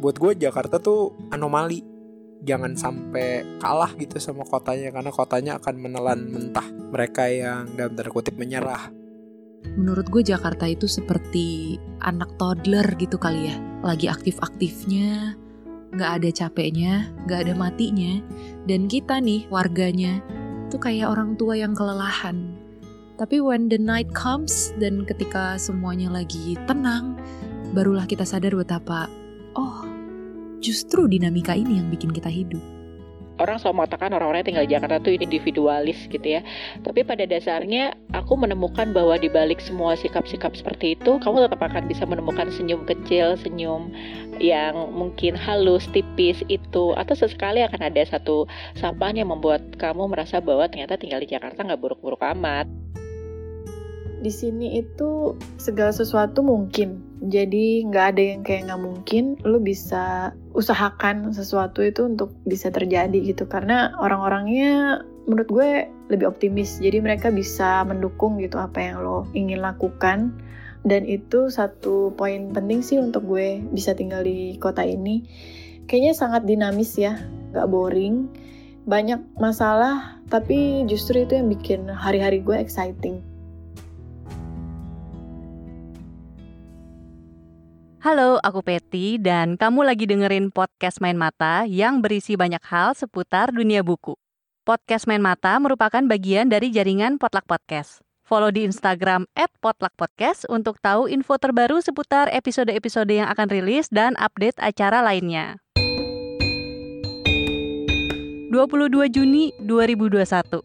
buat gue Jakarta tuh anomali jangan sampai kalah gitu sama kotanya karena kotanya akan menelan mentah mereka yang dalam tanda kutip menyerah Menurut gue Jakarta itu seperti anak toddler gitu kali ya. Lagi aktif-aktifnya, nggak ada capeknya, nggak ada matinya. Dan kita nih warganya tuh kayak orang tua yang kelelahan. Tapi when the night comes dan ketika semuanya lagi tenang, barulah kita sadar betapa, oh justru dinamika ini yang bikin kita hidup orang selalu mengatakan orang-orang tinggal di Jakarta itu individualis gitu ya. Tapi pada dasarnya aku menemukan bahwa di balik semua sikap-sikap seperti itu, kamu tetap akan bisa menemukan senyum kecil, senyum yang mungkin halus, tipis itu, atau sesekali akan ada satu sapaan yang membuat kamu merasa bahwa ternyata tinggal di Jakarta nggak buruk-buruk amat. Di sini itu segala sesuatu mungkin jadi nggak ada yang kayak nggak mungkin lu bisa usahakan sesuatu itu untuk bisa terjadi gitu. Karena orang-orangnya menurut gue lebih optimis. Jadi mereka bisa mendukung gitu apa yang lo ingin lakukan. Dan itu satu poin penting sih untuk gue bisa tinggal di kota ini. Kayaknya sangat dinamis ya nggak boring. Banyak masalah tapi justru itu yang bikin hari-hari gue exciting Halo, aku Peti dan kamu lagi dengerin podcast Main Mata yang berisi banyak hal seputar dunia buku. Podcast Main Mata merupakan bagian dari jaringan Potluck Podcast. Follow di Instagram @potluckpodcast untuk tahu info terbaru seputar episode-episode yang akan rilis dan update acara lainnya. 22 Juni 2021.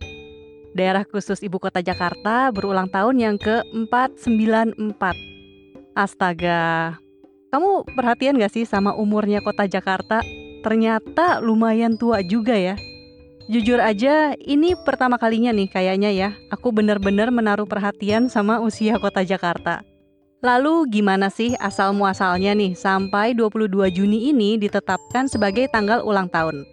Daerah khusus Ibu Kota Jakarta berulang tahun yang ke-494. Astaga, kamu perhatian gak sih sama umurnya kota Jakarta? Ternyata lumayan tua juga ya. Jujur aja, ini pertama kalinya nih kayaknya ya, aku bener-bener menaruh perhatian sama usia kota Jakarta. Lalu gimana sih asal muasalnya nih sampai 22 Juni ini ditetapkan sebagai tanggal ulang tahun?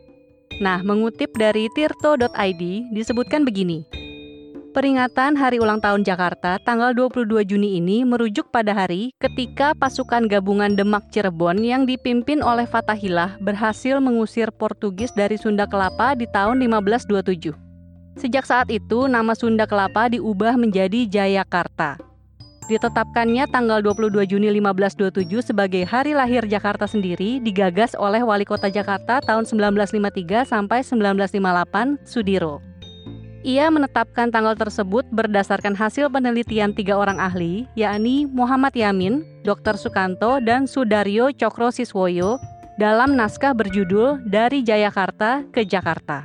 Nah, mengutip dari tirto.id disebutkan begini. Peringatan Hari Ulang Tahun Jakarta tanggal 22 Juni ini merujuk pada hari ketika pasukan gabungan Demak Cirebon yang dipimpin oleh Fatahillah berhasil mengusir Portugis dari Sunda Kelapa di tahun 1527. Sejak saat itu, nama Sunda Kelapa diubah menjadi Jayakarta. Ditetapkannya tanggal 22 Juni 1527 sebagai hari lahir Jakarta sendiri digagas oleh Wali Kota Jakarta tahun 1953 sampai 1958, Sudiro. Ia menetapkan tanggal tersebut berdasarkan hasil penelitian tiga orang ahli, yakni Muhammad Yamin, Dr. Sukanto, dan Sudaryo Cokro Siswoyo dalam naskah berjudul Dari Jayakarta ke Jakarta.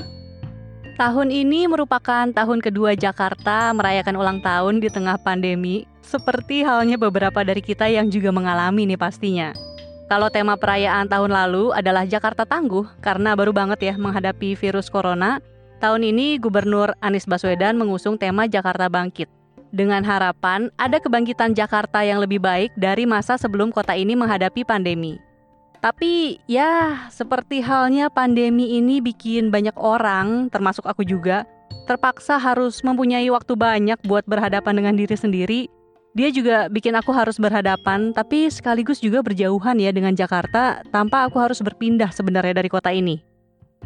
Tahun ini merupakan tahun kedua Jakarta merayakan ulang tahun di tengah pandemi, seperti halnya beberapa dari kita yang juga mengalami nih pastinya. Kalau tema perayaan tahun lalu adalah Jakarta Tangguh, karena baru banget ya menghadapi virus corona, Tahun ini Gubernur Anies Baswedan mengusung tema Jakarta Bangkit. Dengan harapan ada kebangkitan Jakarta yang lebih baik dari masa sebelum kota ini menghadapi pandemi. Tapi ya, seperti halnya pandemi ini bikin banyak orang, termasuk aku juga, terpaksa harus mempunyai waktu banyak buat berhadapan dengan diri sendiri. Dia juga bikin aku harus berhadapan, tapi sekaligus juga berjauhan ya dengan Jakarta tanpa aku harus berpindah sebenarnya dari kota ini.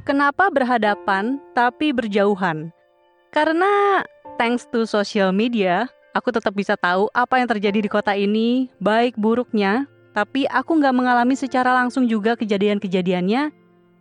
Kenapa berhadapan tapi berjauhan? Karena thanks to social media, aku tetap bisa tahu apa yang terjadi di kota ini, baik buruknya, tapi aku nggak mengalami secara langsung juga kejadian-kejadiannya,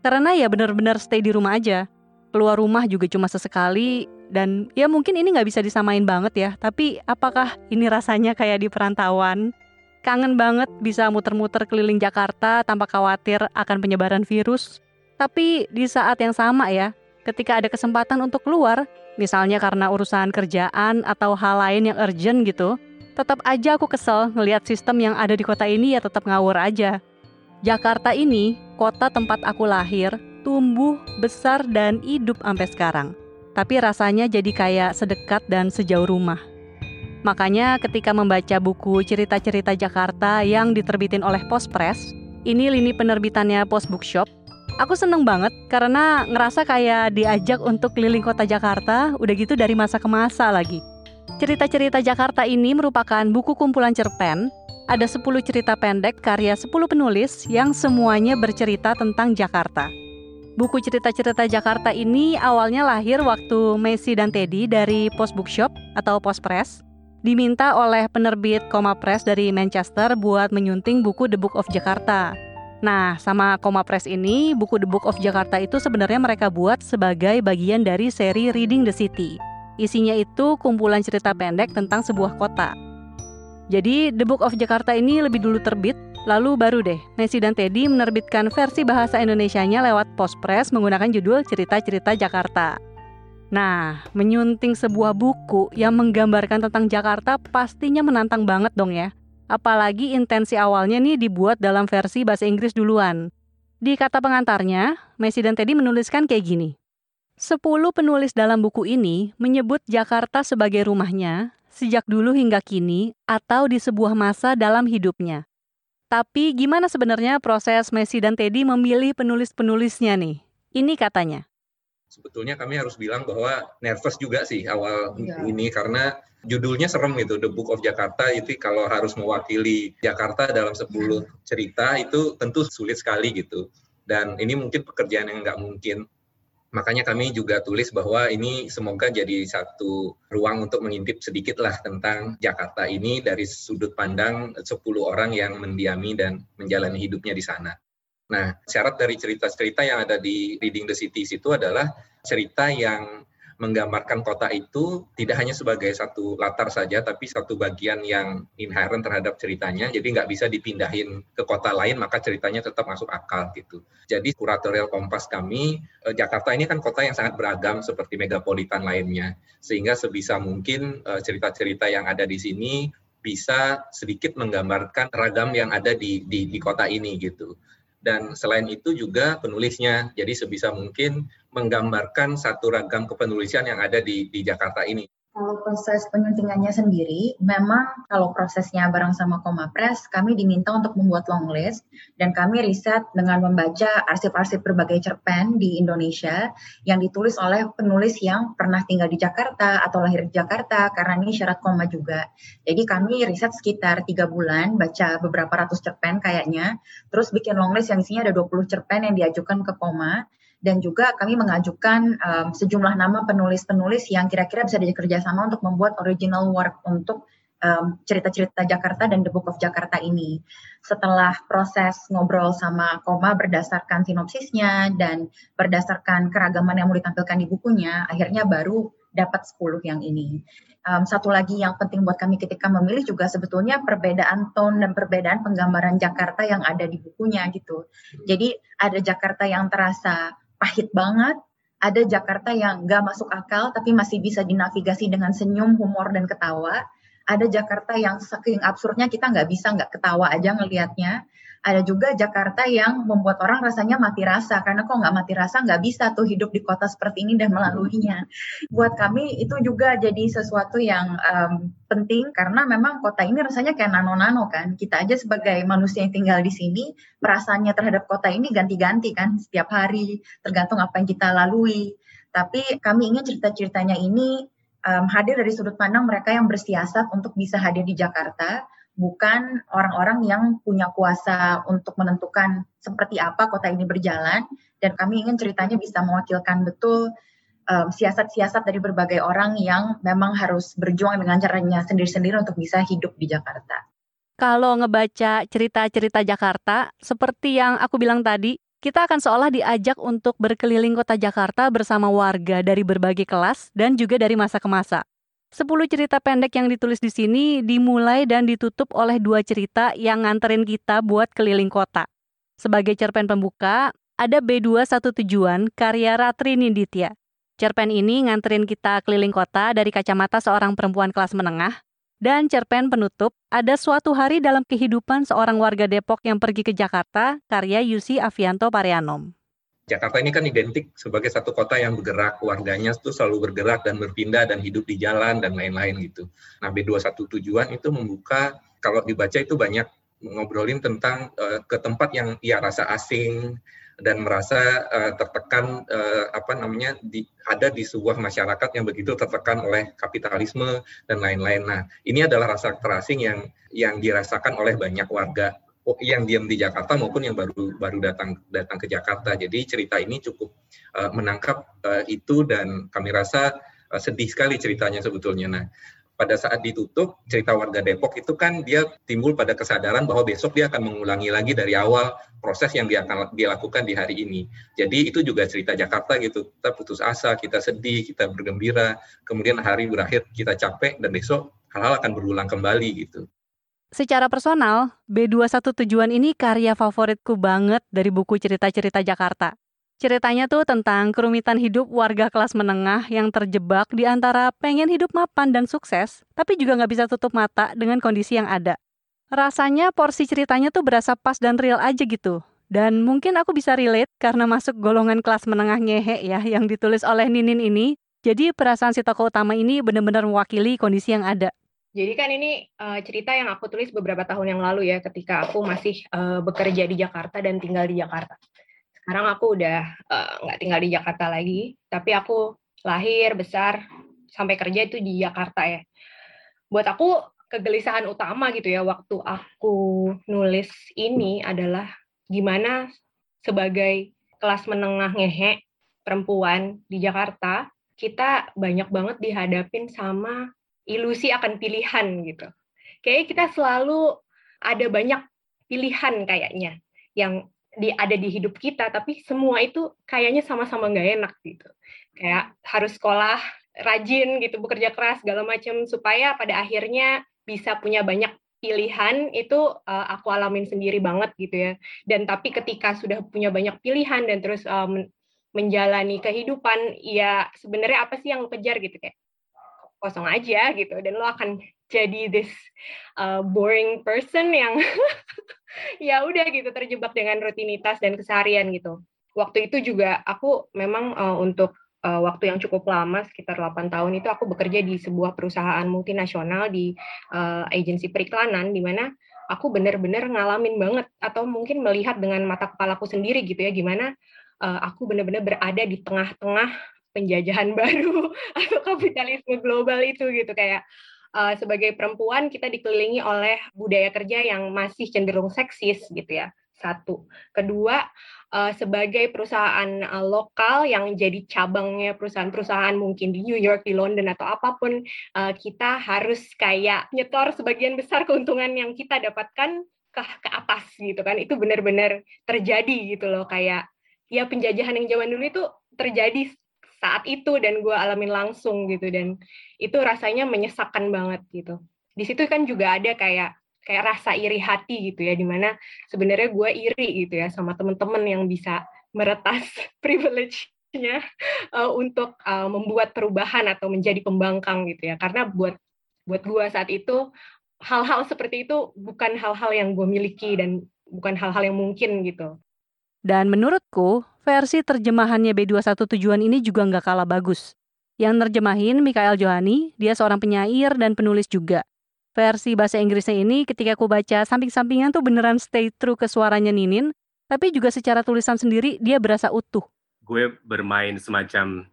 karena ya benar-benar stay di rumah aja. Keluar rumah juga cuma sesekali, dan ya mungkin ini nggak bisa disamain banget ya, tapi apakah ini rasanya kayak di perantauan? Kangen banget bisa muter-muter keliling Jakarta tanpa khawatir akan penyebaran virus. Tapi di saat yang sama ya, ketika ada kesempatan untuk keluar, misalnya karena urusan kerjaan atau hal lain yang urgent gitu, tetap aja aku kesel ngelihat sistem yang ada di kota ini ya tetap ngawur aja. Jakarta ini, kota tempat aku lahir, tumbuh, besar, dan hidup sampai sekarang. Tapi rasanya jadi kayak sedekat dan sejauh rumah. Makanya ketika membaca buku cerita-cerita Jakarta yang diterbitin oleh Post Press, ini lini penerbitannya Post Bookshop, Aku seneng banget karena ngerasa kayak diajak untuk keliling kota Jakarta, udah gitu dari masa ke masa lagi. Cerita-cerita Jakarta ini merupakan buku kumpulan cerpen. Ada 10 cerita pendek karya 10 penulis yang semuanya bercerita tentang Jakarta. Buku cerita-cerita Jakarta ini awalnya lahir waktu Messi dan Teddy dari Post Bookshop atau Post Press diminta oleh penerbit Koma Press dari Manchester buat menyunting buku The Book of Jakarta. Nah, sama Koma Press ini, buku The Book of Jakarta itu sebenarnya mereka buat sebagai bagian dari seri Reading the City. Isinya itu kumpulan cerita pendek tentang sebuah kota. Jadi, The Book of Jakarta ini lebih dulu terbit, lalu baru deh Messi dan Teddy menerbitkan versi bahasa Indonesianya lewat Postpress menggunakan judul Cerita-cerita Jakarta. Nah, menyunting sebuah buku yang menggambarkan tentang Jakarta pastinya menantang banget dong ya. Apalagi intensi awalnya nih dibuat dalam versi bahasa Inggris duluan. Di kata pengantarnya, Messi dan Teddy menuliskan kayak gini. Sepuluh penulis dalam buku ini menyebut Jakarta sebagai rumahnya sejak dulu hingga kini atau di sebuah masa dalam hidupnya. Tapi gimana sebenarnya proses Messi dan Teddy memilih penulis-penulisnya nih? Ini katanya. Sebetulnya kami harus bilang bahwa nervous juga sih awal ya. ini karena judulnya serem gitu The Book of Jakarta itu kalau harus mewakili Jakarta dalam 10 cerita itu tentu sulit sekali gitu. Dan ini mungkin pekerjaan yang nggak mungkin makanya kami juga tulis bahwa ini semoga jadi satu ruang untuk mengintip sedikit lah tentang Jakarta ini dari sudut pandang 10 orang yang mendiami dan menjalani hidupnya di sana. Nah, syarat dari cerita-cerita yang ada di Reading the Cities itu adalah cerita yang menggambarkan kota itu tidak hanya sebagai satu latar saja, tapi satu bagian yang inherent terhadap ceritanya. Jadi nggak bisa dipindahin ke kota lain, maka ceritanya tetap masuk akal gitu. Jadi kuratorial kompas kami, eh, Jakarta ini kan kota yang sangat beragam seperti megapolitan lainnya, sehingga sebisa mungkin eh, cerita-cerita yang ada di sini bisa sedikit menggambarkan ragam yang ada di, di, di kota ini gitu dan selain itu juga penulisnya jadi sebisa mungkin menggambarkan satu ragam kepenulisan yang ada di di Jakarta ini. Kalau proses penyuntingannya sendiri, memang kalau prosesnya bareng sama Koma Press, kami diminta untuk membuat long list dan kami riset dengan membaca arsip-arsip berbagai cerpen di Indonesia yang ditulis oleh penulis yang pernah tinggal di Jakarta atau lahir di Jakarta karena ini syarat koma juga. Jadi kami riset sekitar tiga bulan, baca beberapa ratus cerpen kayaknya, terus bikin long list yang isinya ada 20 cerpen yang diajukan ke koma dan juga kami mengajukan um, sejumlah nama penulis-penulis yang kira-kira bisa dikerja sama untuk membuat original work untuk cerita-cerita um, Jakarta dan The Book of Jakarta ini. Setelah proses ngobrol sama Koma berdasarkan sinopsisnya dan berdasarkan keragaman yang mau ditampilkan di bukunya, akhirnya baru dapat 10 yang ini. Um, satu lagi yang penting buat kami ketika memilih juga sebetulnya perbedaan tone dan perbedaan penggambaran Jakarta yang ada di bukunya gitu. Jadi ada Jakarta yang terasa pahit banget, ada Jakarta yang nggak masuk akal tapi masih bisa dinavigasi dengan senyum, humor, dan ketawa. Ada Jakarta yang saking absurdnya kita nggak bisa nggak ketawa aja ngelihatnya ada juga Jakarta yang membuat orang rasanya mati rasa karena kok nggak mati rasa nggak bisa tuh hidup di kota seperti ini dan melaluinya. Buat kami itu juga jadi sesuatu yang um, penting karena memang kota ini rasanya kayak nano-nano kan. Kita aja sebagai manusia yang tinggal di sini perasaannya terhadap kota ini ganti-ganti kan setiap hari tergantung apa yang kita lalui. Tapi kami ingin cerita-ceritanya ini um, hadir dari sudut pandang mereka yang bersiasat untuk bisa hadir di Jakarta bukan orang-orang yang punya kuasa untuk menentukan seperti apa kota ini berjalan dan kami ingin ceritanya bisa mewakilkan betul siasat-siasat um, dari berbagai orang yang memang harus berjuang dengan caranya sendiri-sendiri untuk bisa hidup di Jakarta. Kalau ngebaca cerita-cerita Jakarta, seperti yang aku bilang tadi, kita akan seolah diajak untuk berkeliling kota Jakarta bersama warga dari berbagai kelas dan juga dari masa ke masa. Sepuluh cerita pendek yang ditulis di sini dimulai dan ditutup oleh dua cerita yang nganterin kita buat keliling kota. Sebagai cerpen pembuka, ada B2 Satu Tujuan karya Ratri Ninditya. Cerpen ini nganterin kita keliling kota dari kacamata seorang perempuan kelas menengah. Dan cerpen penutup, ada suatu hari dalam kehidupan seorang warga Depok yang pergi ke Jakarta, karya Yusi Avianto Parianom. Jakarta ini kan identik sebagai satu kota yang bergerak, warganya itu selalu bergerak dan berpindah dan hidup di jalan dan lain-lain gitu. Nah B21 tujuan itu membuka, kalau dibaca itu banyak ngobrolin tentang uh, ke tempat yang ia rasa asing, dan merasa uh, tertekan uh, apa namanya di, ada di sebuah masyarakat yang begitu tertekan oleh kapitalisme dan lain-lain. Nah, ini adalah rasa terasing yang yang dirasakan oleh banyak warga yang diam di Jakarta maupun yang baru baru datang datang ke Jakarta. Jadi cerita ini cukup uh, menangkap uh, itu dan kami rasa uh, sedih sekali ceritanya sebetulnya. Nah, pada saat ditutup cerita warga Depok itu kan dia timbul pada kesadaran bahwa besok dia akan mengulangi lagi dari awal proses yang dia akan dia lakukan di hari ini. Jadi itu juga cerita Jakarta gitu. Kita putus asa, kita sedih, kita bergembira, kemudian hari berakhir kita capek dan besok hal-hal akan berulang kembali gitu. Secara personal, B21 Tujuan ini karya favoritku banget dari buku cerita-cerita Jakarta. Ceritanya tuh tentang kerumitan hidup warga kelas menengah yang terjebak di antara pengen hidup mapan dan sukses, tapi juga nggak bisa tutup mata dengan kondisi yang ada. Rasanya porsi ceritanya tuh berasa pas dan real aja gitu. Dan mungkin aku bisa relate karena masuk golongan kelas menengah ngehe ya yang ditulis oleh Ninin ini. Jadi perasaan si tokoh utama ini benar-benar mewakili kondisi yang ada. Jadi kan ini uh, cerita yang aku tulis beberapa tahun yang lalu ya ketika aku masih uh, bekerja di Jakarta dan tinggal di Jakarta. Sekarang aku udah eh, nggak uh, tinggal di Jakarta lagi tapi aku lahir besar sampai kerja itu di Jakarta ya. Buat aku kegelisahan utama gitu ya waktu aku nulis ini adalah gimana sebagai kelas menengah ngehe perempuan di Jakarta kita banyak banget dihadapin sama ilusi akan pilihan gitu. Kayak kita selalu ada banyak pilihan kayaknya yang di ada di hidup kita tapi semua itu kayaknya sama-sama nggak enak gitu kayak harus sekolah rajin gitu bekerja keras segala macam supaya pada akhirnya bisa punya banyak pilihan itu uh, aku alamin sendiri banget gitu ya dan tapi ketika sudah punya banyak pilihan dan terus um, menjalani kehidupan ya sebenarnya apa sih yang kejar gitu kayak kosong aja gitu dan lo akan jadi this uh, boring person yang ya udah gitu terjebak dengan rutinitas dan keseharian gitu. Waktu itu juga aku memang uh, untuk uh, waktu yang cukup lama sekitar 8 tahun itu aku bekerja di sebuah perusahaan multinasional di uh, agensi periklanan di mana aku benar-benar ngalamin banget atau mungkin melihat dengan mata kepalaku sendiri gitu ya gimana uh, aku benar-benar berada di tengah-tengah penjajahan baru atau kapitalisme global itu gitu. Kayak uh, sebagai perempuan kita dikelilingi oleh budaya kerja yang masih cenderung seksis gitu ya satu. Kedua uh, sebagai perusahaan uh, lokal yang jadi cabangnya perusahaan-perusahaan mungkin di New York di London atau apa pun uh, kita harus kayak nyetor sebagian besar keuntungan yang kita dapatkan ke ke atas gitu kan. Itu benar-benar terjadi gitu loh. Kayak ya penjajahan yang zaman dulu itu terjadi saat itu dan gue alamin langsung gitu. Dan itu rasanya menyesakan banget gitu. Di situ kan juga ada kayak kayak rasa iri hati gitu ya di mana sebenarnya gue iri gitu ya sama temen-temen yang bisa meretas privilege-nya uh, untuk uh, membuat perubahan atau menjadi pembangkang gitu ya. Karena buat buat gue saat itu hal-hal seperti itu bukan hal-hal yang gue miliki dan bukan hal-hal yang mungkin gitu. Dan menurutku, versi terjemahannya B21 Tujuan ini juga nggak kalah bagus. Yang nerjemahin Mikael Johani, dia seorang penyair dan penulis juga. Versi bahasa Inggrisnya ini ketika aku baca samping-sampingan tuh beneran stay true ke suaranya Ninin, tapi juga secara tulisan sendiri dia berasa utuh. Gue bermain semacam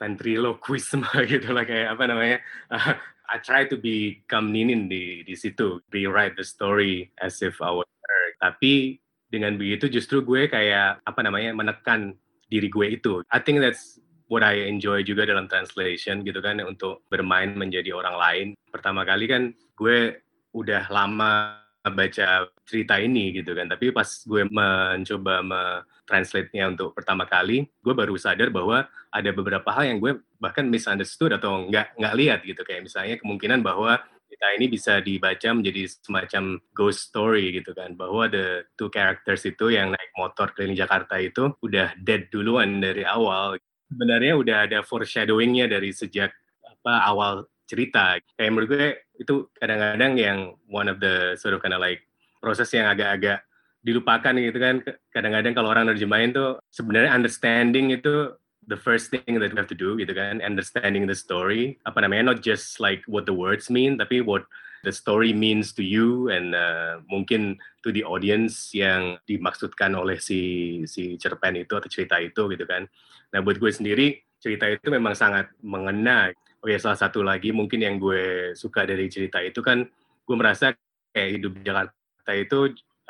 ventriloquisme gitu lah kayak apa namanya. I try to become Ninin di di situ, rewrite the story as if I was her. Tapi dengan begitu justru gue kayak apa namanya menekan diri gue itu. I think that's what I enjoy juga dalam translation gitu kan untuk bermain menjadi orang lain. Pertama kali kan gue udah lama baca cerita ini gitu kan, tapi pas gue mencoba me-translate-nya untuk pertama kali, gue baru sadar bahwa ada beberapa hal yang gue bahkan misunderstood atau nggak nggak lihat gitu kayak misalnya kemungkinan bahwa cerita ini bisa dibaca menjadi semacam ghost story gitu kan. Bahwa the two characters itu yang naik motor keliling Jakarta itu udah dead duluan dari awal. Sebenarnya udah ada foreshadowingnya dari sejak apa awal cerita. Kayak menurut gue itu kadang-kadang yang one of the sort of kind of like proses yang agak-agak dilupakan gitu kan. Kadang-kadang kalau orang nerjemahin tuh sebenarnya understanding itu the first thing that we have to do gitu kan understanding the story apa namanya not just like what the words mean tapi what the story means to you and uh, mungkin to the audience yang dimaksudkan oleh si si cerpen itu atau cerita itu gitu kan. Nah buat gue sendiri cerita itu memang sangat mengena. Oke salah satu lagi mungkin yang gue suka dari cerita itu kan gue merasa kayak hidup di Jakarta itu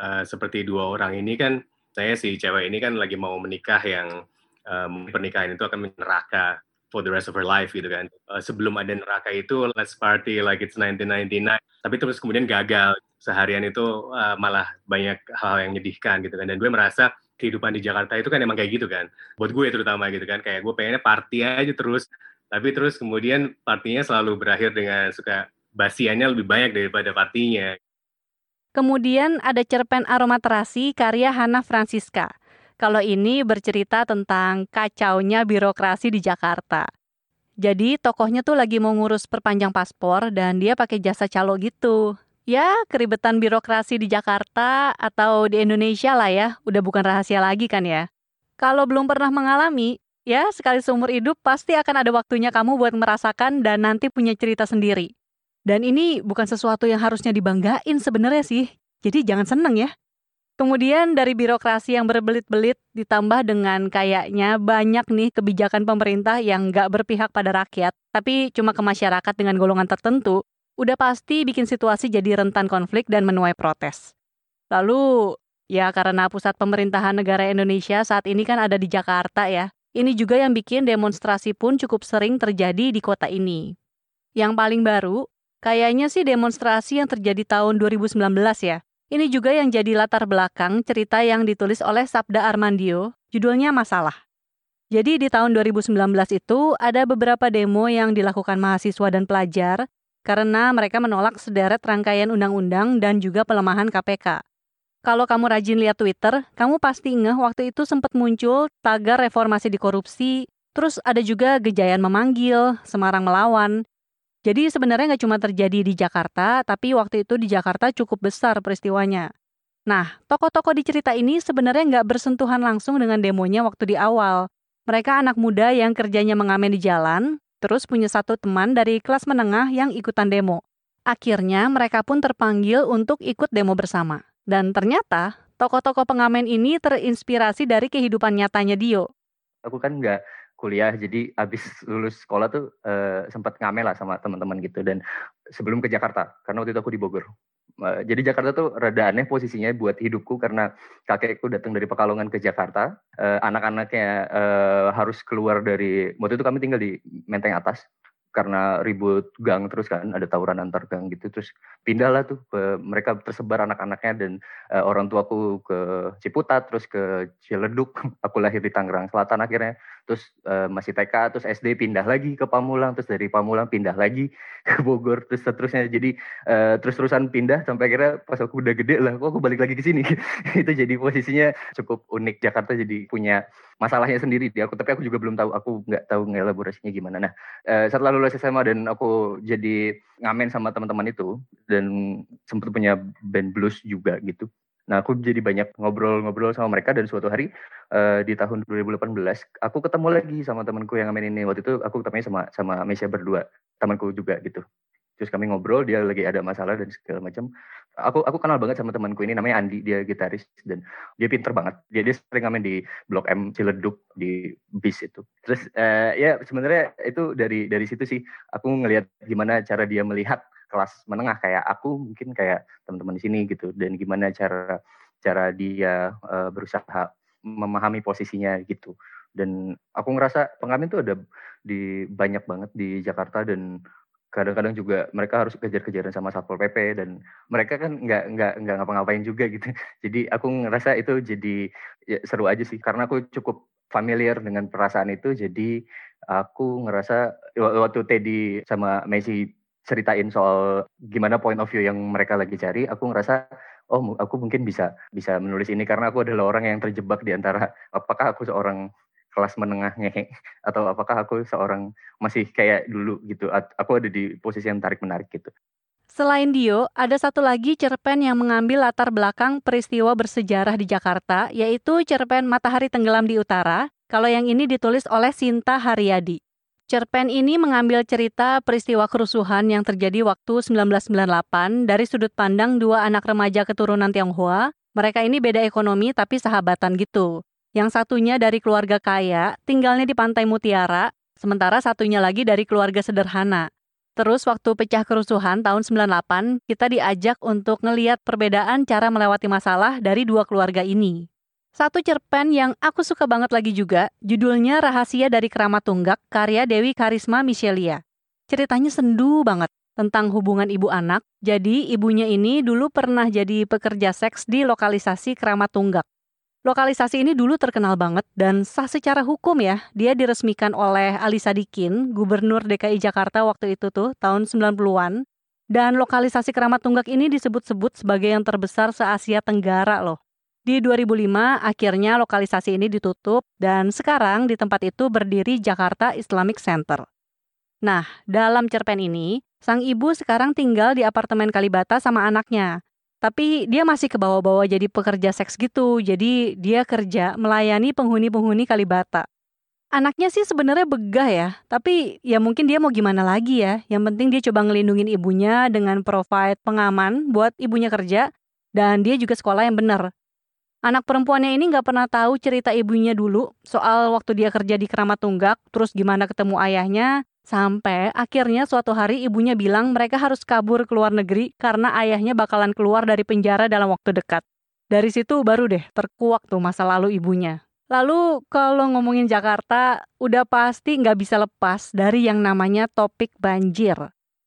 uh, seperti dua orang ini kan saya si cewek ini kan lagi mau menikah yang um, pernikahan itu akan neraka for the rest of her life gitu kan. Uh, sebelum ada neraka itu let's party like it's 1999. Tapi terus kemudian gagal. Seharian itu uh, malah banyak hal yang menyedihkan gitu kan. Dan gue merasa kehidupan di Jakarta itu kan emang kayak gitu kan. Buat gue terutama gitu kan. Kayak gue pengennya party aja terus. Tapi terus kemudian partinya selalu berakhir dengan suka basiannya lebih banyak daripada partinya. Kemudian ada cerpen aromaterasi karya Hana Francisca. Kalau ini bercerita tentang kacaunya birokrasi di Jakarta. Jadi tokohnya tuh lagi mau ngurus perpanjang paspor dan dia pakai jasa calo gitu. Ya, keribetan birokrasi di Jakarta atau di Indonesia lah ya, udah bukan rahasia lagi kan ya. Kalau belum pernah mengalami, ya sekali seumur hidup pasti akan ada waktunya kamu buat merasakan dan nanti punya cerita sendiri. Dan ini bukan sesuatu yang harusnya dibanggain sebenarnya sih. Jadi jangan seneng ya. Kemudian dari birokrasi yang berbelit-belit ditambah dengan kayaknya banyak nih kebijakan pemerintah yang nggak berpihak pada rakyat, tapi cuma ke masyarakat dengan golongan tertentu, udah pasti bikin situasi jadi rentan konflik dan menuai protes. Lalu, ya karena pusat pemerintahan negara Indonesia saat ini kan ada di Jakarta ya, ini juga yang bikin demonstrasi pun cukup sering terjadi di kota ini. Yang paling baru, kayaknya sih demonstrasi yang terjadi tahun 2019 ya, ini juga yang jadi latar belakang cerita yang ditulis oleh Sabda Armandio, judulnya Masalah. Jadi di tahun 2019 itu ada beberapa demo yang dilakukan mahasiswa dan pelajar karena mereka menolak sederet rangkaian undang-undang dan juga pelemahan KPK. Kalau kamu rajin lihat Twitter, kamu pasti ngeh waktu itu sempat muncul tagar reformasi di korupsi, terus ada juga Gejayan memanggil, Semarang melawan, jadi sebenarnya nggak cuma terjadi di Jakarta, tapi waktu itu di Jakarta cukup besar peristiwanya. Nah, tokoh-tokoh di cerita ini sebenarnya nggak bersentuhan langsung dengan demonya waktu di awal. Mereka anak muda yang kerjanya mengamen di jalan, terus punya satu teman dari kelas menengah yang ikutan demo. Akhirnya mereka pun terpanggil untuk ikut demo bersama. Dan ternyata tokoh-tokoh pengamen ini terinspirasi dari kehidupan nyatanya Dio. Aku kan nggak kuliah. Jadi abis lulus sekolah tuh uh, sempat ngamel lah sama teman-teman gitu. Dan sebelum ke Jakarta karena waktu itu aku di Bogor. Uh, jadi Jakarta tuh rada aneh posisinya buat hidupku karena kakekku datang dari Pekalongan ke Jakarta. Uh, anak-anaknya uh, harus keluar dari waktu itu kami tinggal di Menteng Atas karena ribut gang terus kan ada tawuran antar gang gitu. Terus pindah lah tuh ke, mereka tersebar anak-anaknya dan uh, orang tuaku ke Ciputat terus ke Ciledug. Aku lahir di Tangerang Selatan akhirnya terus uh, masih TK terus SD pindah lagi ke Pamulang terus dari Pamulang pindah lagi ke Bogor terus seterusnya. Jadi uh, terus terusan pindah sampai akhirnya pas aku udah gede lah kok aku balik lagi ke sini? Itu jadi posisinya cukup unik. Jakarta jadi punya masalahnya sendiri di aku tapi aku juga belum tahu. Aku nggak tahu ngelaborasinya gimana. Nah uh, setelah lulus SMA dan aku jadi ngamen sama teman-teman itu dan sempat punya band blues juga gitu Nah, aku jadi banyak ngobrol-ngobrol sama mereka dan suatu hari uh, di tahun 2018 aku ketemu lagi sama temanku yang ngamen ini. Waktu itu aku ketemunya sama sama Mesya berdua, temanku juga gitu. Terus kami ngobrol, dia lagi ada masalah dan segala macam. Aku aku kenal banget sama temanku ini namanya Andi, dia gitaris dan dia pinter banget. Dia dia sering ngamen di Blok M Ciledug di bis itu. Terus uh, ya sebenarnya itu dari dari situ sih aku ngelihat gimana cara dia melihat kelas menengah kayak aku mungkin kayak teman-teman di sini gitu. Dan gimana cara cara dia uh, berusaha memahami posisinya gitu. Dan aku ngerasa pengamen tuh ada di banyak banget di Jakarta dan kadang-kadang juga mereka harus kejar-kejaran sama satpol pp dan mereka kan nggak nggak nggak ngapa-ngapain juga gitu. Jadi aku ngerasa itu jadi ya, seru aja sih. Karena aku cukup familiar dengan perasaan itu jadi aku ngerasa waktu Teddy sama Messi ceritain soal gimana point of view yang mereka lagi cari aku ngerasa oh aku mungkin bisa bisa menulis ini karena aku adalah orang yang terjebak di antara apakah aku seorang kelas menengah ngehe atau apakah aku seorang masih kayak dulu gitu aku ada di posisi yang tarik menarik gitu Selain Dio, ada satu lagi cerpen yang mengambil latar belakang peristiwa bersejarah di Jakarta, yaitu cerpen Matahari Tenggelam di Utara. Kalau yang ini ditulis oleh Sinta Haryadi. Cerpen ini mengambil cerita peristiwa kerusuhan yang terjadi waktu 1998 dari sudut pandang dua anak remaja keturunan Tionghoa. Mereka ini beda ekonomi tapi sahabatan gitu. Yang satunya dari keluarga kaya, tinggalnya di Pantai Mutiara, sementara satunya lagi dari keluarga sederhana. Terus waktu pecah kerusuhan tahun 98, kita diajak untuk ngeliat perbedaan cara melewati masalah dari dua keluarga ini. Satu cerpen yang aku suka banget lagi juga, judulnya Rahasia dari Keramat Tunggak, karya Dewi Karisma Michelia. Ceritanya sendu banget tentang hubungan ibu anak. Jadi ibunya ini dulu pernah jadi pekerja seks di lokalisasi Keramat Tunggak. Lokalisasi ini dulu terkenal banget dan sah secara hukum ya. Dia diresmikan oleh Ali Sadikin, Gubernur DKI Jakarta waktu itu tuh, tahun 90-an. Dan lokalisasi Keramat Tunggak ini disebut-sebut sebagai yang terbesar se-Asia Tenggara loh. Di 2005, akhirnya lokalisasi ini ditutup dan sekarang di tempat itu berdiri Jakarta Islamic Center. Nah, dalam cerpen ini, sang ibu sekarang tinggal di apartemen Kalibata sama anaknya. Tapi dia masih ke bawah-bawah jadi pekerja seks gitu, jadi dia kerja melayani penghuni-penghuni Kalibata. Anaknya sih sebenarnya begah ya, tapi ya mungkin dia mau gimana lagi ya. Yang penting dia coba ngelindungin ibunya dengan provide pengaman buat ibunya kerja, dan dia juga sekolah yang benar. Anak perempuannya ini nggak pernah tahu cerita ibunya dulu soal waktu dia kerja di Keramat Tunggak, terus gimana ketemu ayahnya, sampai akhirnya suatu hari ibunya bilang mereka harus kabur ke luar negeri karena ayahnya bakalan keluar dari penjara dalam waktu dekat. Dari situ baru deh terkuak tuh masa lalu ibunya. Lalu kalau ngomongin Jakarta, udah pasti nggak bisa lepas dari yang namanya topik banjir.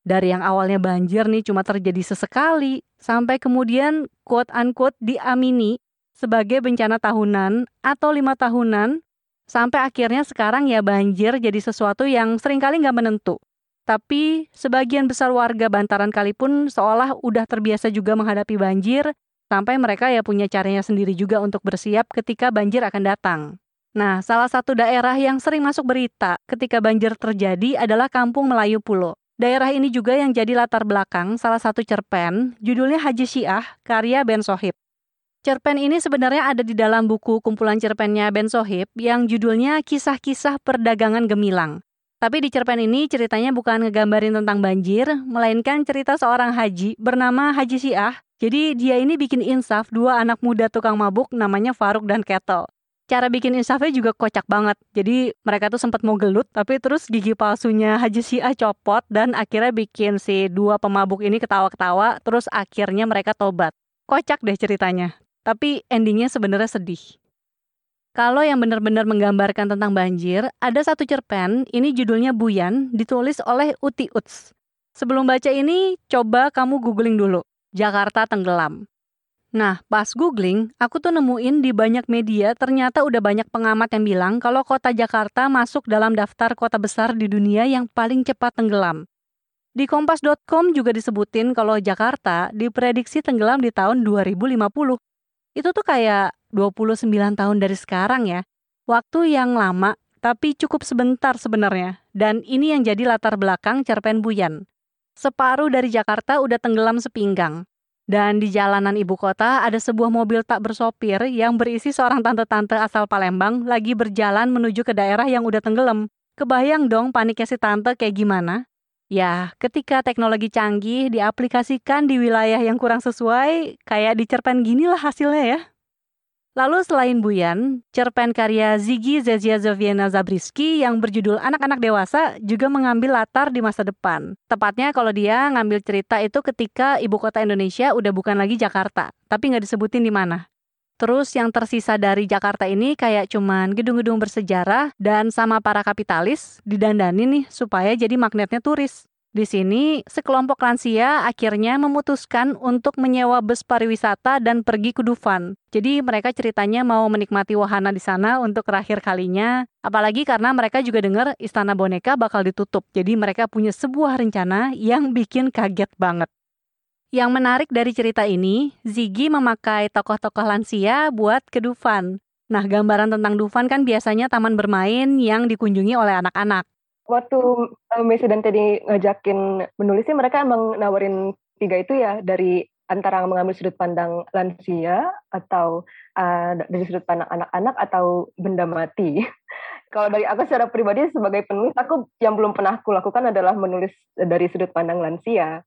Dari yang awalnya banjir nih cuma terjadi sesekali, sampai kemudian quote-unquote diamini sebagai bencana tahunan atau lima tahunan sampai akhirnya sekarang ya banjir jadi sesuatu yang sering kali nggak menentu. Tapi sebagian besar warga bantaran kali pun seolah udah terbiasa juga menghadapi banjir sampai mereka ya punya caranya sendiri juga untuk bersiap ketika banjir akan datang. Nah, salah satu daerah yang sering masuk berita ketika banjir terjadi adalah Kampung Melayu Pulo. Daerah ini juga yang jadi latar belakang salah satu cerpen, judulnya Haji Syiah, karya Ben Sohib. Cerpen ini sebenarnya ada di dalam buku kumpulan cerpennya Ben Sohib yang judulnya Kisah-Kisah Perdagangan Gemilang. Tapi di cerpen ini ceritanya bukan ngegambarin tentang banjir, melainkan cerita seorang haji bernama Haji Syiah. Jadi dia ini bikin insaf dua anak muda tukang mabuk namanya Faruk dan Ketel. Cara bikin insafnya juga kocak banget. Jadi mereka tuh sempat mau gelut, tapi terus gigi palsunya Haji Syiah copot dan akhirnya bikin si dua pemabuk ini ketawa-ketawa, terus akhirnya mereka tobat. Kocak deh ceritanya tapi endingnya sebenarnya sedih. Kalau yang benar-benar menggambarkan tentang banjir, ada satu cerpen, ini judulnya Buyan, ditulis oleh Uti Uts. Sebelum baca ini, coba kamu googling dulu, Jakarta tenggelam. Nah, pas googling, aku tuh nemuin di banyak media ternyata udah banyak pengamat yang bilang kalau kota Jakarta masuk dalam daftar kota besar di dunia yang paling cepat tenggelam. Di kompas.com juga disebutin kalau Jakarta diprediksi tenggelam di tahun 2050 itu tuh kayak 29 tahun dari sekarang ya. Waktu yang lama, tapi cukup sebentar sebenarnya. Dan ini yang jadi latar belakang cerpen Buyan. Separuh dari Jakarta udah tenggelam sepinggang. Dan di jalanan ibu kota ada sebuah mobil tak bersopir yang berisi seorang tante-tante asal Palembang lagi berjalan menuju ke daerah yang udah tenggelam. Kebayang dong paniknya si tante kayak gimana? Ya, ketika teknologi canggih diaplikasikan di wilayah yang kurang sesuai, kayak di cerpen ginilah hasilnya ya. Lalu selain Buyan, cerpen karya Ziggy Zeziazoviena Zabriskie yang berjudul Anak-anak Dewasa juga mengambil latar di masa depan. Tepatnya kalau dia ngambil cerita itu ketika ibu kota Indonesia udah bukan lagi Jakarta, tapi nggak disebutin di mana. Terus yang tersisa dari Jakarta ini kayak cuman gedung-gedung bersejarah dan sama para kapitalis didandani nih supaya jadi magnetnya turis. Di sini, sekelompok lansia akhirnya memutuskan untuk menyewa bus pariwisata dan pergi ke Dufan. Jadi mereka ceritanya mau menikmati wahana di sana untuk terakhir kalinya. Apalagi karena mereka juga dengar Istana Boneka bakal ditutup. Jadi mereka punya sebuah rencana yang bikin kaget banget. Yang menarik dari cerita ini, Ziggy memakai tokoh-tokoh lansia buat ke Dufan. Nah, gambaran tentang Dufan kan biasanya taman bermain yang dikunjungi oleh anak-anak waktu uh, Messi dan Teddy ngajakin menulis sih mereka emang nawarin tiga itu ya dari antara mengambil sudut pandang lansia atau uh, dari sudut pandang anak-anak atau benda mati. kalau dari aku secara pribadi sebagai penulis aku yang belum pernah aku lakukan adalah menulis dari sudut pandang lansia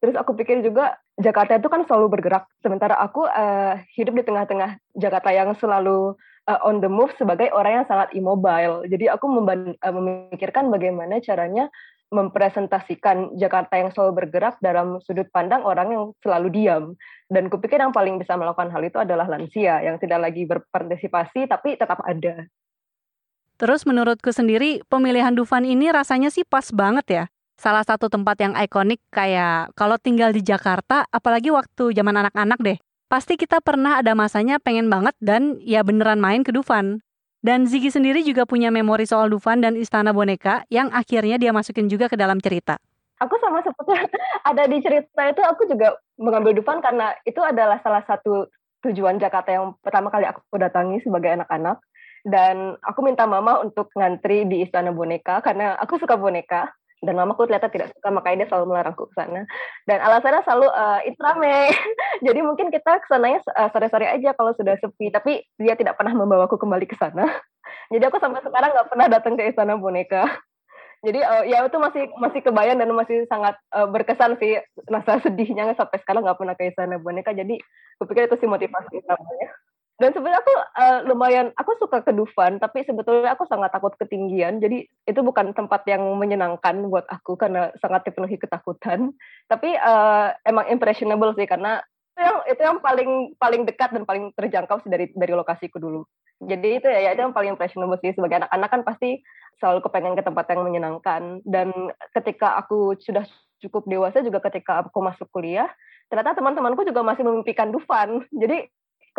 terus aku pikir juga Jakarta itu kan selalu bergerak sementara aku uh, hidup di tengah-tengah Jakarta yang selalu uh, on the move sebagai orang yang sangat immobile jadi aku uh, memikirkan bagaimana caranya mempresentasikan Jakarta yang selalu bergerak dalam sudut pandang orang yang selalu diam. Dan kupikir yang paling bisa melakukan hal itu adalah lansia yang tidak lagi berpartisipasi tapi tetap ada. Terus menurutku sendiri pemilihan Dufan ini rasanya sih pas banget ya. Salah satu tempat yang ikonik kayak kalau tinggal di Jakarta, apalagi waktu zaman anak-anak deh. Pasti kita pernah ada masanya pengen banget dan ya beneran main ke Dufan. Dan Ziggy sendiri juga punya memori soal Dufan dan Istana Boneka yang akhirnya dia masukin juga ke dalam cerita. Aku sama seperti ada di cerita itu aku juga mengambil Dufan karena itu adalah salah satu tujuan Jakarta yang pertama kali aku datangi sebagai anak-anak dan aku minta mama untuk ngantri di Istana Boneka karena aku suka boneka dan mamaku ternyata tidak suka makanya dia selalu melarangku ke sana. Dan alasannya selalu uh, itu rame jadi mungkin kita ke sananya uh, sore-sore aja kalau sudah sepi tapi dia tidak pernah membawaku kembali ke sana. Jadi aku sampai sekarang nggak pernah datang ke istana boneka. Jadi uh, ya itu masih masih kebayang dan masih sangat uh, berkesan sih rasa sedihnya. Sampai sekarang nggak pernah ke istana boneka. Jadi aku pikir itu sih motivasi utamanya dan sebenarnya aku uh, lumayan aku suka ke Dufan tapi sebetulnya aku sangat takut ketinggian. Jadi itu bukan tempat yang menyenangkan buat aku karena sangat dipenuhi ketakutan. Tapi uh, emang impressionable sih karena itu yang itu yang paling paling dekat dan paling terjangkau sih dari dari lokasiku dulu. Jadi itu ya, ya itu yang paling impressionable sih. Sebagai anak-anak kan pasti selalu kepengen ke tempat yang menyenangkan. Dan ketika aku sudah cukup dewasa juga ketika aku masuk kuliah ternyata teman-temanku juga masih memimpikan Dufan. Jadi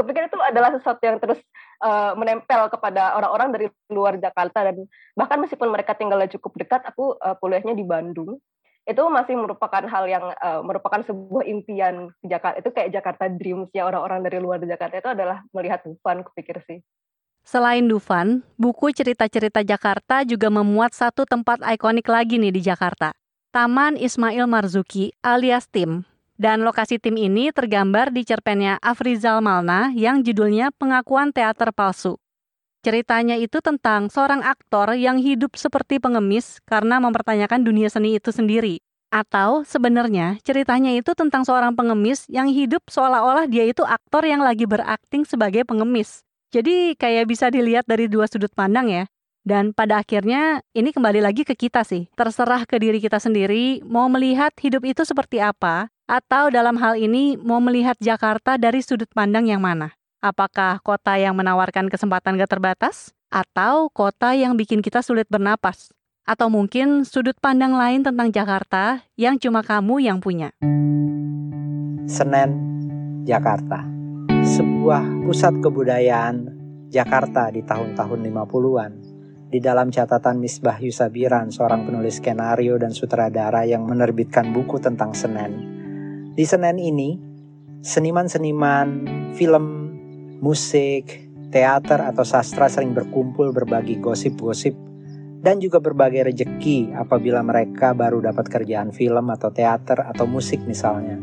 kupikir itu adalah sesuatu yang terus uh, menempel kepada orang-orang dari luar Jakarta dan bahkan meskipun mereka tinggalnya cukup dekat, aku uh, kuliahnya di Bandung itu masih merupakan hal yang uh, merupakan sebuah impian Jakarta itu kayak Jakarta Dreams ya orang-orang dari luar Jakarta itu adalah melihat Dufan kupikir sih. Selain Dufan, buku cerita-cerita Jakarta juga memuat satu tempat ikonik lagi nih di Jakarta. Taman Ismail Marzuki alias Tim dan lokasi tim ini tergambar di cerpennya Afrizal Malna yang judulnya Pengakuan Teater Palsu. Ceritanya itu tentang seorang aktor yang hidup seperti pengemis karena mempertanyakan dunia seni itu sendiri. Atau sebenarnya ceritanya itu tentang seorang pengemis yang hidup seolah-olah dia itu aktor yang lagi berakting sebagai pengemis. Jadi kayak bisa dilihat dari dua sudut pandang ya. Dan pada akhirnya ini kembali lagi ke kita sih. Terserah ke diri kita sendiri mau melihat hidup itu seperti apa atau dalam hal ini mau melihat Jakarta dari sudut pandang yang mana? Apakah kota yang menawarkan kesempatan gak terbatas? Atau kota yang bikin kita sulit bernapas? Atau mungkin sudut pandang lain tentang Jakarta yang cuma kamu yang punya? Senen, Jakarta. Sebuah pusat kebudayaan Jakarta di tahun-tahun 50-an. Di dalam catatan Misbah Yusabiran, seorang penulis skenario dan sutradara yang menerbitkan buku tentang Senen, di Senen ini, seniman-seniman film, musik, teater atau sastra sering berkumpul berbagi gosip-gosip dan juga berbagai rejeki apabila mereka baru dapat kerjaan film atau teater atau musik misalnya.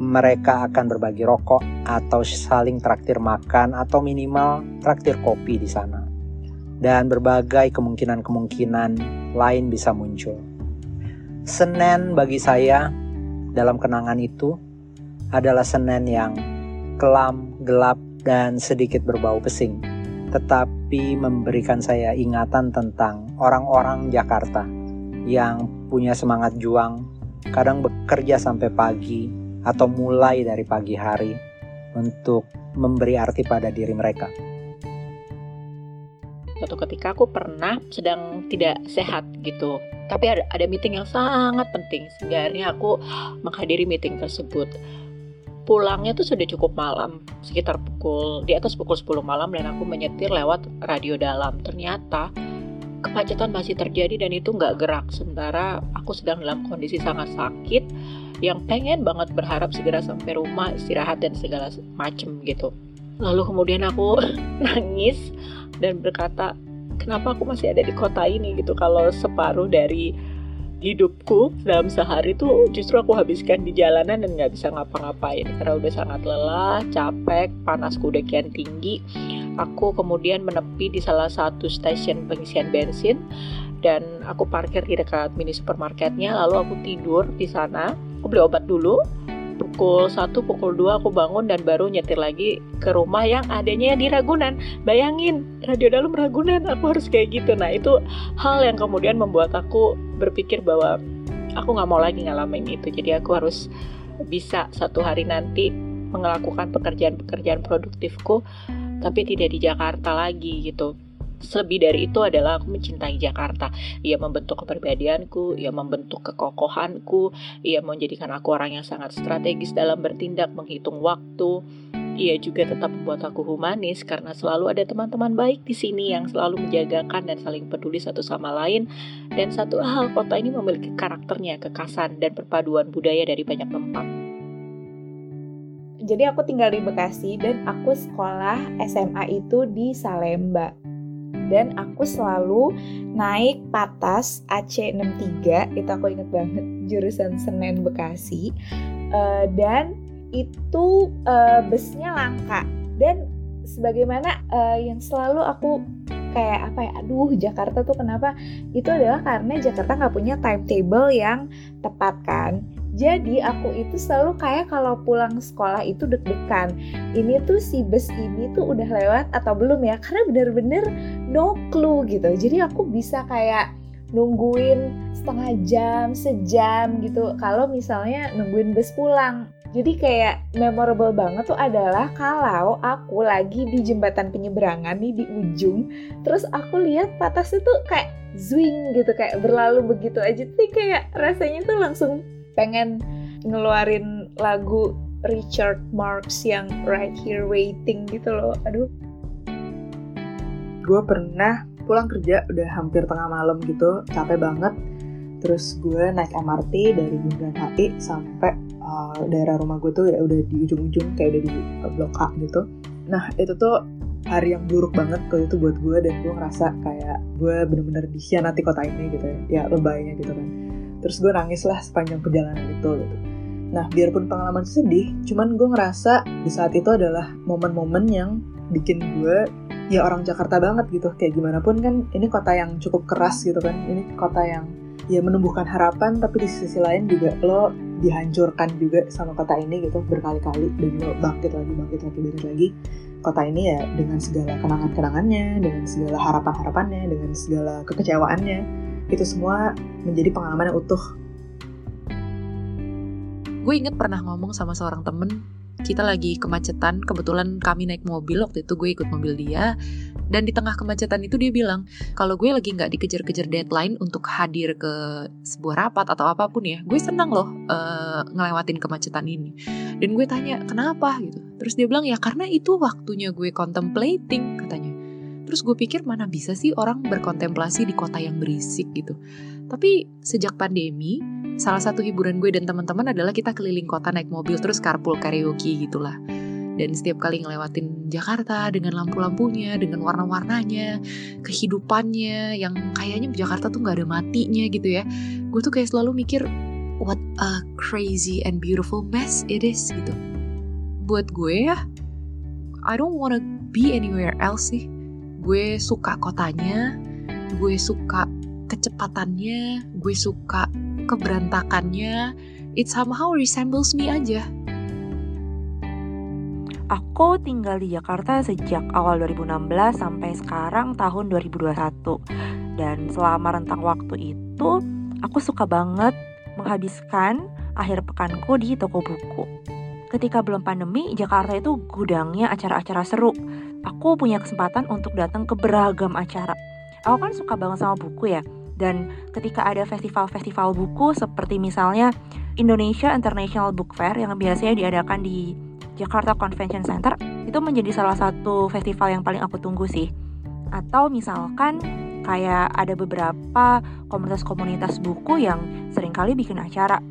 Mereka akan berbagi rokok atau saling traktir makan atau minimal traktir kopi di sana. Dan berbagai kemungkinan-kemungkinan lain bisa muncul. Senen bagi saya dalam kenangan itu adalah Senen yang kelam, gelap, dan sedikit berbau pesing, tetapi memberikan saya ingatan tentang orang-orang Jakarta yang punya semangat juang, kadang bekerja sampai pagi atau mulai dari pagi hari untuk memberi arti pada diri mereka. Suatu ketika aku pernah sedang tidak sehat gitu. Tapi ada, ada meeting yang sangat penting sehingga akhirnya aku menghadiri meeting tersebut. Pulangnya tuh sudah cukup malam sekitar pukul di atas pukul 10 malam dan aku menyetir lewat radio dalam. Ternyata kemacetan masih terjadi dan itu nggak gerak sementara aku sedang dalam kondisi sangat sakit yang pengen banget berharap segera sampai rumah istirahat dan segala macem gitu. Lalu kemudian aku nangis dan berkata kenapa aku masih ada di kota ini? Gitu kalau separuh dari hidupku dalam sehari tuh justru aku habiskan di jalanan dan nggak bisa ngapa-ngapain. Karena udah sangat lelah, capek, panasku udah kian tinggi. Aku kemudian menepi di salah satu stasiun pengisian bensin dan aku parkir di dekat mini supermarketnya. Lalu aku tidur di sana. Aku beli obat dulu pukul 1, pukul 2 aku bangun dan baru nyetir lagi ke rumah yang adanya di Ragunan. Bayangin, Radio Dalam Ragunan, aku harus kayak gitu. Nah itu hal yang kemudian membuat aku berpikir bahwa aku nggak mau lagi ngalamin itu. Jadi aku harus bisa satu hari nanti melakukan pekerjaan-pekerjaan produktifku, tapi tidak di Jakarta lagi gitu Selebih dari itu adalah aku mencintai Jakarta. Ia membentuk kepribadianku, ia membentuk kekokohanku, ia menjadikan aku orang yang sangat strategis dalam bertindak, menghitung waktu. Ia juga tetap membuat aku humanis karena selalu ada teman-teman baik di sini yang selalu menjagakan dan saling peduli satu sama lain. Dan satu hal, kota ini memiliki karakternya, kekasan, dan perpaduan budaya dari banyak tempat. Jadi aku tinggal di Bekasi dan aku sekolah SMA itu di Salemba dan aku selalu naik patas AC63 itu aku inget banget jurusan Senen Bekasi. Uh, dan itu uh, busnya langka. Dan sebagaimana uh, yang selalu aku kayak apa ya aduh Jakarta tuh kenapa? Itu adalah karena Jakarta nggak punya timetable yang tepat kan jadi aku itu selalu kayak kalau pulang sekolah itu deg-degan. Ini tuh si bus ini tuh udah lewat atau belum ya? Karena bener-bener no clue gitu. Jadi aku bisa kayak nungguin setengah jam, sejam gitu. Kalau misalnya nungguin bus pulang. Jadi kayak memorable banget tuh adalah kalau aku lagi di jembatan penyeberangan nih di ujung, terus aku lihat patasnya tuh kayak zwing gitu kayak berlalu begitu aja tuh kayak rasanya tuh langsung pengen ngeluarin lagu Richard Marx yang Right Here Waiting gitu loh. Aduh. Gue pernah pulang kerja udah hampir tengah malam gitu, capek banget. Terus gue naik MRT dari Bundaran HI sampai uh, daerah rumah gue tuh ya udah di ujung-ujung kayak udah di Blok A gitu. Nah itu tuh hari yang buruk banget kalau itu buat gue dan gue ngerasa kayak gue bener-bener dikhianati kota ini gitu ya, ya lebaynya gitu kan terus gue nangis lah sepanjang perjalanan itu gitu. Nah biarpun pengalaman sedih cuman gue ngerasa di saat itu adalah momen-momen yang bikin gue ya orang Jakarta banget gitu. Kayak gimana pun kan ini kota yang cukup keras gitu kan. Ini kota yang ya menumbuhkan harapan tapi di sisi lain juga lo dihancurkan juga sama kota ini gitu. Berkali-kali dan lo bangkit lagi bangkit lagi bangkit lagi. Kota ini ya dengan segala kenangan-kenangannya dengan segala harapan-harapannya dengan segala kekecewaannya itu semua menjadi pengalaman yang utuh. Gue inget pernah ngomong sama seorang temen, kita lagi kemacetan, kebetulan kami naik mobil, waktu itu gue ikut mobil dia, dan di tengah kemacetan itu dia bilang, kalau gue lagi nggak dikejar-kejar deadline untuk hadir ke sebuah rapat atau apa pun ya, gue senang loh uh, ngelewatin kemacetan ini. Dan gue tanya, kenapa gitu? Terus dia bilang, ya karena itu waktunya gue contemplating, katanya Terus gue pikir mana bisa sih orang berkontemplasi di kota yang berisik gitu. Tapi sejak pandemi, salah satu hiburan gue dan teman-teman adalah kita keliling kota naik mobil terus carpool karaoke gitulah. Dan setiap kali ngelewatin Jakarta dengan lampu-lampunya, dengan warna-warnanya, kehidupannya yang kayaknya Jakarta tuh gak ada matinya gitu ya. Gue tuh kayak selalu mikir, what a crazy and beautiful mess it is gitu. Buat gue ya, I don't wanna be anywhere else sih gue suka kotanya, gue suka kecepatannya, gue suka keberantakannya. It somehow resembles me aja. Aku tinggal di Jakarta sejak awal 2016 sampai sekarang tahun 2021. Dan selama rentang waktu itu, aku suka banget menghabiskan akhir pekanku di toko buku. Ketika belum pandemi, Jakarta itu gudangnya acara-acara seru aku punya kesempatan untuk datang ke beragam acara. Aku kan suka banget sama buku ya. Dan ketika ada festival-festival buku seperti misalnya Indonesia International Book Fair yang biasanya diadakan di Jakarta Convention Center, itu menjadi salah satu festival yang paling aku tunggu sih. Atau misalkan kayak ada beberapa komunitas-komunitas buku yang sering kali bikin acara.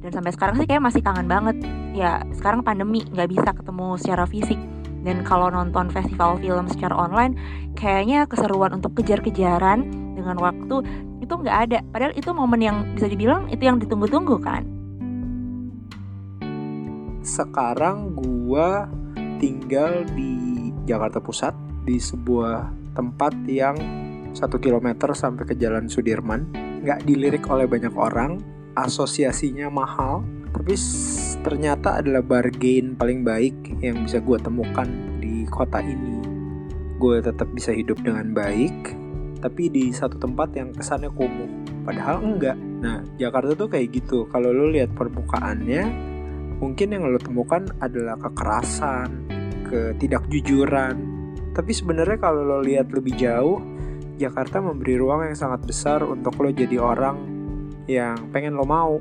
Dan sampai sekarang sih kayak masih kangen banget. Ya sekarang pandemi nggak bisa ketemu secara fisik dan kalau nonton festival film secara online, kayaknya keseruan untuk kejar-kejaran dengan waktu itu nggak ada. Padahal itu momen yang bisa dibilang itu yang ditunggu-tunggu kan. Sekarang gua tinggal di Jakarta Pusat di sebuah tempat yang satu kilometer sampai ke Jalan Sudirman. Nggak dilirik oleh banyak orang, asosiasinya mahal, tapi ternyata adalah bargain paling baik yang bisa gue temukan di kota ini. Gue tetap bisa hidup dengan baik, tapi di satu tempat yang kesannya kumuh. Padahal enggak. Nah, Jakarta tuh kayak gitu. Kalau lo lihat permukaannya, mungkin yang lo temukan adalah kekerasan, ketidakjujuran. Tapi sebenarnya kalau lo lihat lebih jauh, Jakarta memberi ruang yang sangat besar untuk lo jadi orang yang pengen lo mau.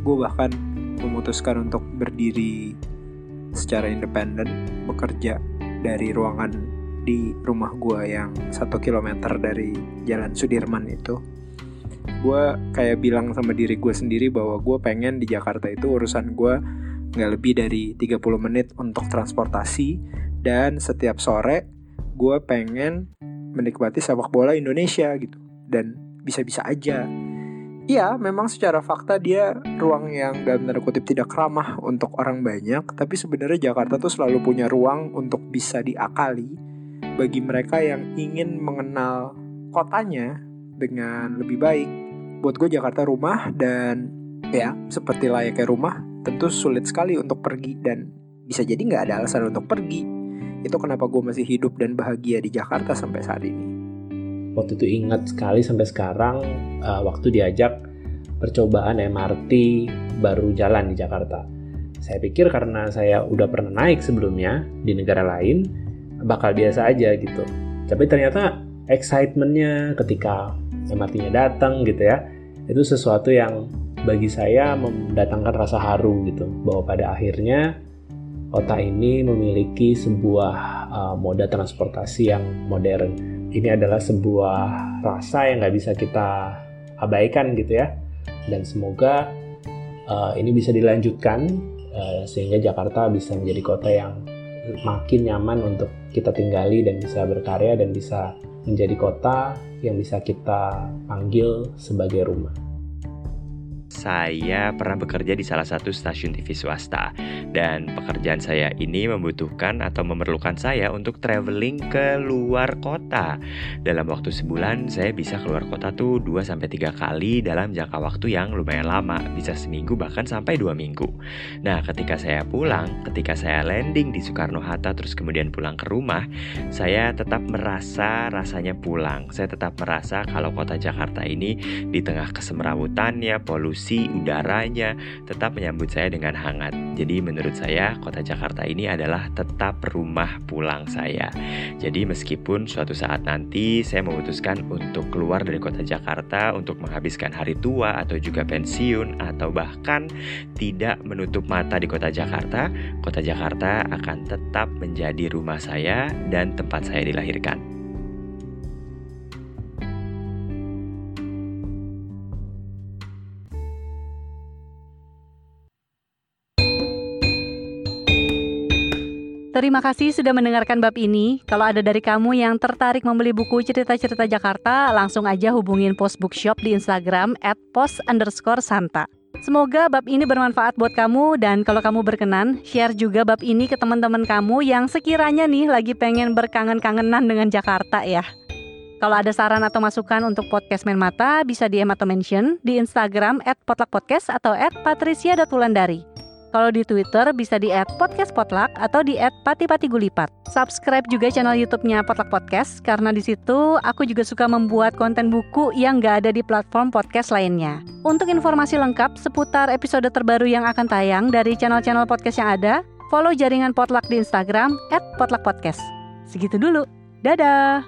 Gue bahkan memutuskan untuk berdiri secara independen, bekerja dari ruangan di rumah gue yang satu kilometer dari Jalan Sudirman itu. Gue kayak bilang sama diri gue sendiri bahwa gue pengen di Jakarta itu urusan gue nggak lebih dari 30 menit untuk transportasi. Dan setiap sore gue pengen menikmati sepak bola Indonesia gitu. Dan bisa-bisa aja Iya, memang secara fakta dia ruang yang dalam tanda kutip tidak ramah untuk orang banyak, tapi sebenarnya Jakarta tuh selalu punya ruang untuk bisa diakali bagi mereka yang ingin mengenal kotanya dengan lebih baik. Buat gue Jakarta rumah dan ya seperti layaknya rumah tentu sulit sekali untuk pergi dan bisa jadi nggak ada alasan untuk pergi. Itu kenapa gue masih hidup dan bahagia di Jakarta sampai saat ini waktu itu ingat sekali sampai sekarang uh, waktu diajak percobaan MRT baru jalan di Jakarta. Saya pikir karena saya udah pernah naik sebelumnya di negara lain, bakal biasa aja gitu. Tapi ternyata excitementnya ketika MRT-nya datang gitu ya, itu sesuatu yang bagi saya mendatangkan rasa haru gitu. Bahwa pada akhirnya kota ini memiliki sebuah uh, moda transportasi yang modern ini adalah sebuah rasa yang nggak bisa kita abaikan gitu ya. Dan semoga uh, ini bisa dilanjutkan uh, sehingga Jakarta bisa menjadi kota yang makin nyaman untuk kita tinggali dan bisa berkarya dan bisa menjadi kota yang bisa kita panggil sebagai rumah saya pernah bekerja di salah satu stasiun TV swasta dan pekerjaan saya ini membutuhkan atau memerlukan saya untuk traveling ke luar kota. Dalam waktu sebulan saya bisa keluar kota tuh 2 sampai 3 kali dalam jangka waktu yang lumayan lama, bisa seminggu bahkan sampai 2 minggu. Nah, ketika saya pulang, ketika saya landing di Soekarno Hatta terus kemudian pulang ke rumah, saya tetap merasa rasanya pulang. Saya tetap merasa kalau kota Jakarta ini di tengah kesemrawutannya, polusi polusi udaranya tetap menyambut saya dengan hangat. Jadi menurut saya kota Jakarta ini adalah tetap rumah pulang saya. Jadi meskipun suatu saat nanti saya memutuskan untuk keluar dari kota Jakarta untuk menghabiskan hari tua atau juga pensiun atau bahkan tidak menutup mata di kota Jakarta, kota Jakarta akan tetap menjadi rumah saya dan tempat saya dilahirkan. Terima kasih sudah mendengarkan bab ini. Kalau ada dari kamu yang tertarik membeli buku cerita-cerita Jakarta, langsung aja hubungin Post Bookshop di Instagram at post underscore santa. Semoga bab ini bermanfaat buat kamu dan kalau kamu berkenan, share juga bab ini ke teman-teman kamu yang sekiranya nih lagi pengen berkangen-kangenan dengan Jakarta ya. Kalau ada saran atau masukan untuk podcast Main Mata, bisa DM atau mention di Instagram at potlakpodcast atau at patricia.wulandari. Kalau di Twitter bisa di @podcastpotluck atau di @patipatigulipat. Subscribe juga channel YouTube-nya Potluck Podcast karena di situ aku juga suka membuat konten buku yang gak ada di platform podcast lainnya. Untuk informasi lengkap seputar episode terbaru yang akan tayang dari channel-channel podcast yang ada, follow jaringan Potluck di Instagram @potluckpodcast. Segitu dulu. Dadah.